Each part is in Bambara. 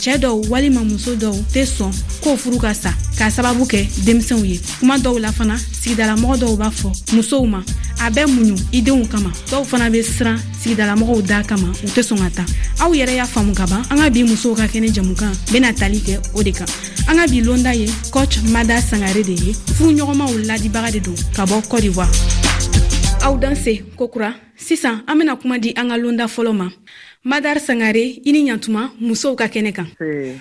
cɛɛ dɔw walima muso dɔw tɛ sɔn k'o furu ka sa k'a sababu kɛ denmisɛnw ye kuma dɔw la fana sigidalamɔgɔ dɔw b'a fɔ musow ma a bɛ muɲu i denw kama dɔw fana bɛ siran sigidalamɔgɔw da kama u tɛ sɔn ka ta aw yɛrɛ y'a faamu ka ban an ka bi musow ka kɛnɛ jamukan bɛna tali kɛ o de kan an ka bi londa ye coach mada sangare de ye furu ɲɔgɔnmaw ladibaga de don ka bɔ kɔdiwa aw danse kokura sisan an bena kuma di an ka londa fɔlɔ ma madar sangare i ni ɲatuma musow ka kɛnɛ kan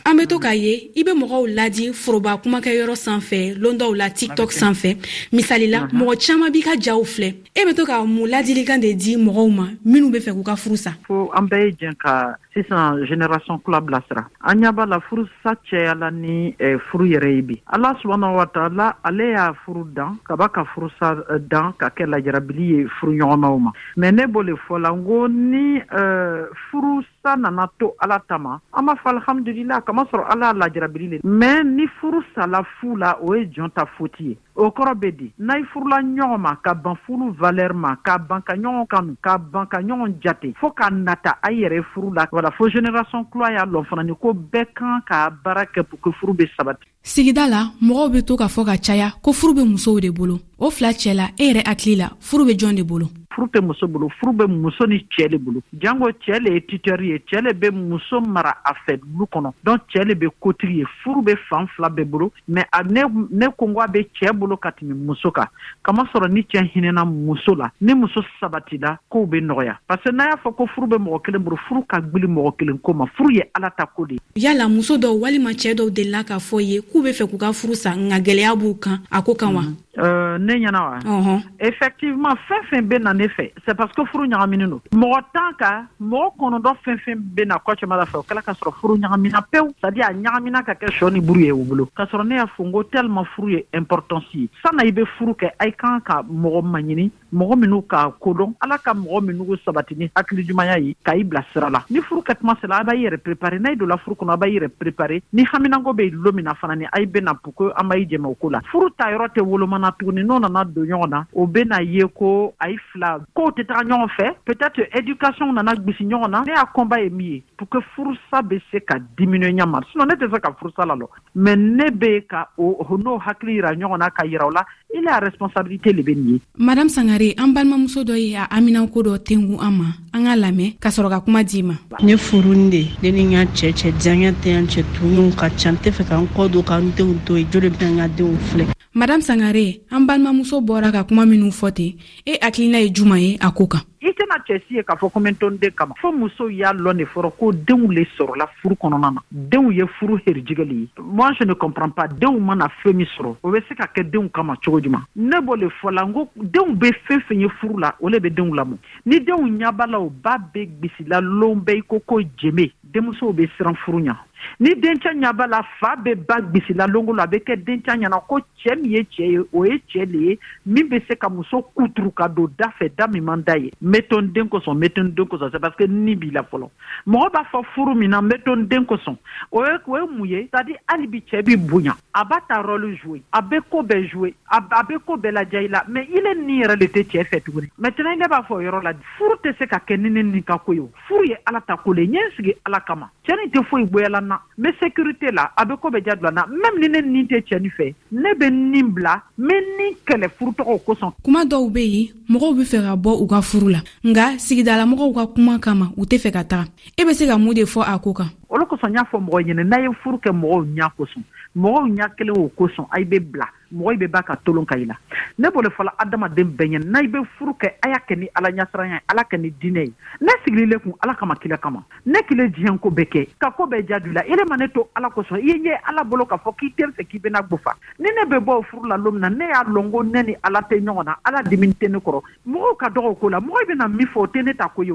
an be to k'a ye i be mɔgɔw laji foroba kumakɛ yɔrɔ san fɛ londɔw la tiktok san fɛ misali la mɔgɔ caaman b'i ka jaw filɛ e be to ka mun ladilikan de di mɔgɔw ma minw be fɛ k'u ka furu sa fo an bɛɛ ye jɛn ka sisan generation kula bilasira an ɲa b'a la furusa cɛyala ni eh, furu yɛrɛ ye bi ala subahana wa taala ale y'a furu dan ka ba ka furusa eh, dan ka kɛ lajarabili ye furu ɲɔgɔnnaw ma mɛ ne b'o le fɔ la n ko ni eh, furusa nana to ala tama an b'a fɔ alhamdulila kama sɔrɔ ala y'a lajarabili le mɛ ni furu sala fu la o ye jɔn ta foti ye O kɔrɔ bɛ di n'a furula ɲɔgɔn ma ka ban furu vlɛr ma ka ban ka ɲɔgɔn kanu ka ban ka ɲɔgɔn jate fo ka nata a yɛrɛ furu la wala fo zɛnɛrasɔn kura y'a lɔ fana ni ko bɛɛ kan ka baara kɛ puruke furu bɛ sabati sigida la mɔgɔw bɛ to ka fɔ ka caya ko furu bɛ musow de bolo o fila cɛ la e yɛrɛ hakili la furu bɛ jɔn de bolo furu tɛ muso bolo furu bɛ muso ni cɛ de bolo jango cɛ le ye tutɛri ye cɛ le bɛ muso mara a fɛ du kɔnɔ dɔn cɛ le bɛ kotigi ye furu bɛ fan fila bɛɛ bolo mɛ a ne ko a bɛ cɛ bolo ka tɛmɛ muso kan kama sɔrɔ ni cɛ hinɛna muso la ni muso sabati la k'o bɛ nɔgɔya parce que n'a y'a fɔ ko furu bɛ mɔgɔ kelen bolo furu ka gbi mɔgɔ kelen ko ma furu ye ala ta ko de ye yala muso dɔw walima cɛ dɔw de la k'a fɔ ye k'u bɛ fɛ k'u ka furu san nka gɛlɛya b'u kan a ko kan wa Euh, ne ɲɛna wa mhm. effectivement fɛn fɛn bɛ na ne fɛ c'est parce que furu ɲagaminen don mɔgɔ tan ka mɔgɔ kɔnɔntɔn fɛn fɛn bɛ na kɔ cɛma la fɛ o kɛla ka sɔrɔ furu ɲagamina pewu c'est à dire a ɲagamina ka kɛ sɔ ni buru ye u bolo ka sɔrɔ ne y'a fɔ n ko tellement furu ye importance ye san'a i bɛ furu kɛ a kan ka mɔgɔ maɲini mɔgɔ minnu k'a kodɔn ala ka mɔgɔ minnu sabati ni hakili jumanya ye ka i bila sira la ni furu ka tuma sera a b'a yɛrɛ prepare n'a ye donna furu kɔnɔ a b'a yɛrɛ prepare ni haminanko bɛ lo min na fana ni a ye bɛna puko an b'a jɛmɛ o ko la furu ta yɔrɔ tɛ wolomana tuguni n'o nana don ɲɔgɔn na o bɛna ye ko a ye fila kow tɛ taga ɲɔgɔn fɛ peut-être éducation nana gbisi ɲɔgɔn na ne y'a kɔnba ye min ye pour que furusa bɛ se ka diminuer ɲa ma sinon ne tɛ fɛ ka furusa la lɔ mɛ ne bɛ ka n'o hakili yira ɲɔgɔn na ka yira la i la responsabilité de bɛ nin ye madame sangare an balimamuso dɔ ye a aminako dɔ tengu an ma an ka lamɛn ka sɔrɔ ka kuma di ma ne furuni de ne ni n ka cɛ cɛ diyaɲa tɛ yan cɛ tunuw ka ca n tɛ fɛ ka n kɔ don ka n denw to ye joli bɛna n ka denw filɛ madame sangare an balimamuso bɔra ka kuma minnu fɔ ten e hakilina ye juman ye a ko kan i tɛna cɛ si ye k'a fɔ ko n bɛ to n den kama fo muso y'a lɔn de fɔlɔ ko denw le sɔrɔla furu kɔnɔna na denw ye furu herijigɛli ye moi je ne comprends pas denw mana fɛn min sɔrɔ o bɛ se ka kɛ denw kama cogo jumɛn ne b'o le fɔ la n ko denw bɛ fɛn fɛn ye furu la o le bɛ denw lamɔ ni denw ɲabala o ba bɛ bisila lon bɛ i ko ko jeme denmusow bɛ siran furu ɲa ni dencɛ ɲaba la fa bɛ ba bisila longo la a bɛ kɛ dencɛ ɲɛna ko cɛ min ye cɛ ye o ye cɛ de ye min bɛ se ka muso kuturu ka don da fɛ da min man da ye n bɛ to n den kosɔn n bɛ to n den kosɔn c'est parce que ni b'i la fɔlɔ mɔgɔ b'a fɔ furu min na n bɛ to n den kosɔn o ye o ye mun ye c'est à dire hali bi cɛ b'i bonya a b'a ta rôle jouer a bɛ ko bɛɛ jouer a bɛ ko bɛɛ lajɛ i la mais i le ni yɛrɛ de tɛ cɛ fɛ tuguni maintenant ne b'a fɔ o yɔrɔ la furu tɛ se ka kɛ ni ne ni ka ko ye furu ye ala ta ko le ɲɛ sigi ala kama cɛni tɛ foyi goyala na n bɛ sécurité la a bɛ ko bɛ jadula na même ni ne nin tɛ cɛni fɛ ne bɛ nin bila n bɛ nin kɛlɛ furu tɔgɔw kosɔn kuma dɔw bɛ yen mɔgɔw bɛ fɛ ka bɔ u ka furu la nka sigidalamɔgɔw ka kuma kama u tɛ fɛ ka taga e bɛ se ka mun de fɔ a ko kan olu kosɔn n y'a fɔ mɔgɔ ɲɛna n'a ye furu kɛ mɔgɔw ɲɛ kosɔn mɔgɔw ɲɛ kelen o kosɔn a bɛ bila mɔgɔ bɛ ba ka tolon ka i la ne bolo fɔlɔ adamaden bɛn ɲɛ n'a i bɛ furu kɛ a y'a kɛ ni ala ɲasiranya ye ala kɛ ni diinɛ ye ne sigilen ne kun ala kama kira kama ne kelen diɲɛ ko bɛ kɛ ka ko bɛɛ jaabi la e ma ne to ala kosɔn i ɲɛ ala bolo k'a fɔ k'i teri fɛ k'i bɛna bufa ni ne bɛ bɔ furu la don min na ne y'a dɔn ko ne ni ala tɛ ɲɔgɔn na ala dimi tɛ ne kɔrɔ mɔgɔw ka dɔgɔ ko la mɔgɔ bɛna min fɔ o tɛ ne ta ko ye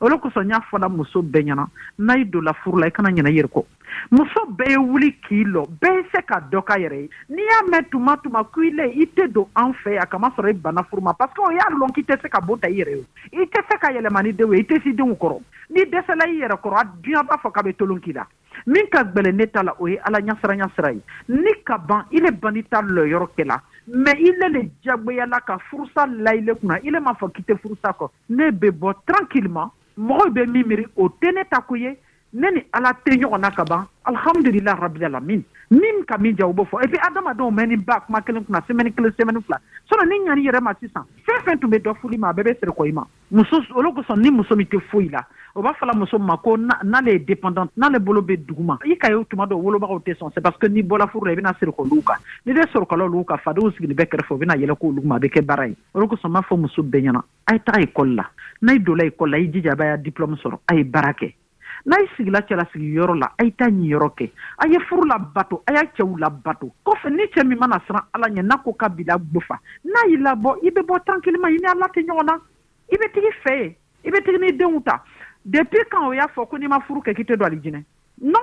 o de kosɔn n y'a fɔla muso bɛɛ ɲɛna n'a y'i donla furu la i kana ɲinɛ i yɛrɛ kɔ muso bɛɛ ye wuli k'i lɔ bɛɛ ye se ka dɔ k'a yɛrɛ ye n'i y'a mɛn tuma tuma ko i lɛ i tɛ don an fɛ yan kama sɔrɔ i banna furu ma parce que o y'a lɔn k'i tɛ se ka bo ta i yɛrɛ ye i tɛ se ka yɛlɛma ni denw ye i tɛ si denw kɔrɔ n'i dɛsɛla i yɛrɛ kɔrɔ a duɲa b'a fɔ k'a bɛ tolon k'i la min ka gbɛlɛn ne ta la o ye ala ɲasiranya sira ye ni ka ban i le banni ta lɔ yɔrɔ kɛla mɛ i lɛ le jagoyala ka furusa layile kunna i lɛ m'a fɔ k'i tɛ furusa kɔ ne bɛ bɔ tranquillement mɔgɔw bɛ min miiri o tɛ ne ta ko ye ne ni Ala tɛ ɲɔgɔn na ka ban alhamdulila rabil alamin min ka min diya o b'o fɔ et puis adamadenw mɛnni ba kuma kelen kunna semaine kelen semaine fila sinon ni ɲani yɛrɛ ma sisan fɛn fɛn tun bɛ dɔ fuli ma a bɛɛ bɛ siri kɔ i ma muso olu kosɔn ni muso min tɛ foyi la o b'a fɔla muso ma ko n'ale ye dépendante n'ale bolo bɛ duguma i ka ye tuma dɔ wolobagaw tɛ sɔn c'est parce que n'i bɔla furu la i bɛna siri k'olu kan n'i bɛ sɔrɔkala olu ka fadenw sigilen bɛ kɛrɛfɛ u bɛna yɛlɛ k'olu ma a bɛ kɛ baara ye o de kosɔn n b'a fɔ muso bɛɛ ɲɛna a ye taga ekɔli la n'a ye donna ekɔli la i jija a b'a ya diplɔmu sɔrɔ a ye baara kɛ n'a ye sigila cɛlasigi yɔrɔ la a ye taa ɲi yɔrɔ kɛ a ye furu la bato a y'a cɛw la bato kɔfɛ ni cɛ min mana siran ala ɲɛ n'a ko ka bila gbofa n'a y'i labɔ i bɛ bɔ tan kelima i ni ala tɛ ɲɔgɔn na i bɛ tigi fɛ ye i bɛ tigi ni denw ta depuis quand o y'a fɔ ko n'i ma furu kɛ k'i tɛ don alijinɛ non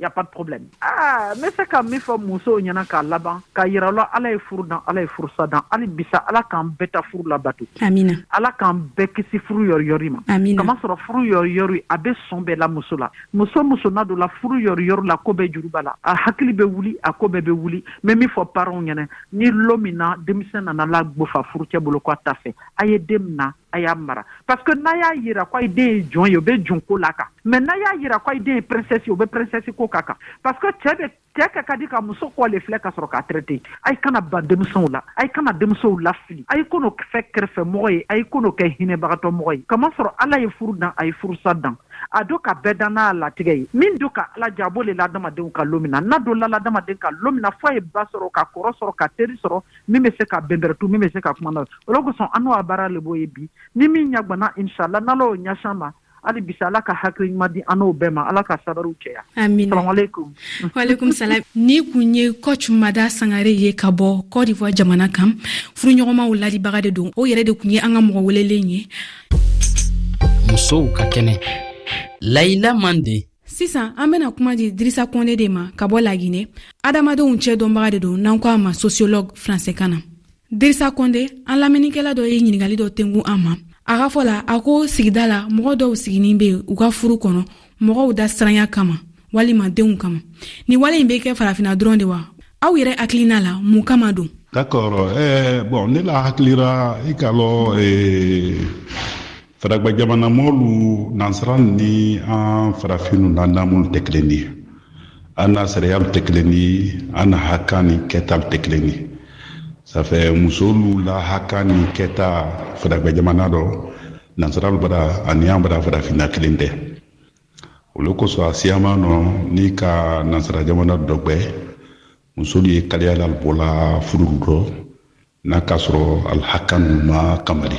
y a pas de problème ah n bɛ fɛ ka min fɔ musow ɲɛna k'a laban ka yira la ala ye furu dan ala ye furusa dan hali bisa ala k'an bɛɛ ta furu labato amina ala k'an bɛɛ kisi furu yɔriyɔri ma amina kama sɔrɔ furu yɔriyɔri a bɛ sɔn bɛɛ la muso la muso muso na don la furu yɔriyɔri la ko bɛɛ juruba la a hakili bɛ wuli a ko bɛɛ bɛ wuli mɛ min fɔ paranw ɲɛna ni lo min na denmisɛn nana la gbofa furucɛ bolo ko a ta fɛ a ye den min na a y'a mara parce que n'a y'a yira ko a ye den ye jɔn ye o bɛ jɔn ko la kan mais n'a y'a yira ko a ye den ye princesse ye o bɛ princesse ko ka kan parce que cɛ bɛ cɛ ka ka di ka muso kɔ le filɛ ka sɔrɔ k'a traité a ye kana ban denmisɛnw la a ye kana denmisɛnw lafili a ye ko n'o kɛ kɛrɛfɛmɔgɔ ye a ye ko n'o kɛ hinɛbagatɔmɔgɔ ye kama sɔrɔ ala ye furu dan a ye furusa dan a do ka bɛɛ dan n'a latigɛ ye min do ka ala jɛ a b'o le la adamadenw ka lo min na n'a do la adamaden ka lo min na fɔ a ye ba sɔrɔ ka kɔrɔ sɔrɔ ka teri sɔrɔ min bɛ se ka bɛnbɛrɛtu min bɛ se ka kuma na olu kosɔn an n'o baara de b'o ye bi ni min ɲaana insala n' oo ɲɛsan ma hali bisa ala ka hakili ɲuman di an n'o bɛɛ ma ala ka sababu cɛ ansa ni kun ye kɔcda sangare ye ka bɔ kɔdiwa jamana kan furuɲɔgɔnmaw lalibaga de don o yɛrɛ de tun ye an ka mɔgɔ welelen ye musow ka kɛnɛ layila mande sisan an bena kuma di dirisa kɔnde de ma ka bɔ lagine adamadenw cɛ dɔnbaga de don n'an ko a ma sosiyologue faransɛ kan na dirisa kɔnde an lamɛnnikɛla dɔ ye ɲiningali dɔ tengu an ma a ka fɔ la a ko sigida la mɔgɔ dɔw siginin be u ka furu kɔnɔ mɔgɔw da siranya kama walima denw kama ni wale ɲi be kɛ farafina dɔrɔn de wa aw yɛrɛ hakilina la mun kama don d'accord eh, bon ne la hakilira i ka lɔ eh, faragba jamana mɔlu nansara ni an farafinw na namu tɛ kelen ye an na sariyaw tɛ kelen ye an na haka ni kɛtaw tɛ kelen ye safɛ musolu la haka ni kɛta faragba jamana dɔ nansaraw bara ani an bara farafinna kelen tɛ olu kosɔn a siyama nɔ ni ka nansara jamana dɔgbɛ musolu ye kaliya la bɔla furu dɔ n'a k'a sɔrɔ alihaka ninnu ma kamali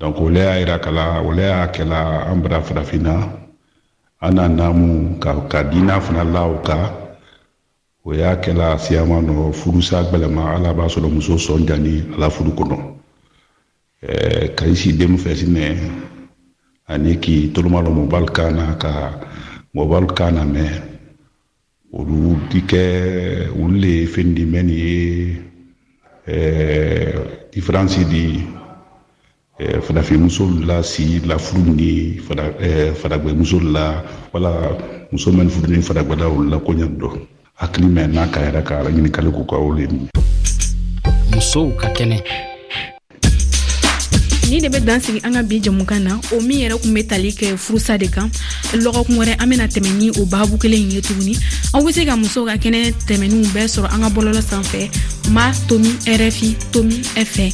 donc o le y'a yira kala o le y'a kɛla an bara farafinna an na naamu ka ka diina fana la o ka o y'a kɛla siyama nɔ furusa gbɛlɛma ala b'a sɔrɔ muso sɔn jani ala furu kɔnɔ ɛɛ ka i si denmu fɛ sinɛ ani k'i toloma lɔ mɔbali kan na ka mɔbali kan na mɛn olu di kɛ olu le ye fɛn di mɛn nin ye diferansi di farafinmuso la si lafuru ni faragbemuso la wala muso mɛn furu ni faragbada olu la koɲa dɔn hakili mɛn n'a ka yɛrɛ ka ɲininkali k'u ka olu ye musow ka kɛnɛ ni de bɛ dan sigi an ka bi jɛmukan na o min yɛrɛ kun bɛ tali kɛ furusa de kan lɔgɔkun wɛrɛ an bɛna tɛmɛ ni o baabu kelen ye tuguni aw bɛ se ka musow ka kɛnɛ tɛmɛniw bɛɛ sɔrɔ an ka bɔlɔlɔ sanfɛ ma tomi rfi tomi fɛ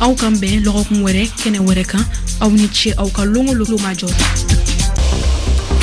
aw kan bɛn lɔgɔkun wɛrɛ kɛnɛ wɛrɛ kan aw ni ce aw ka longo logo majɔ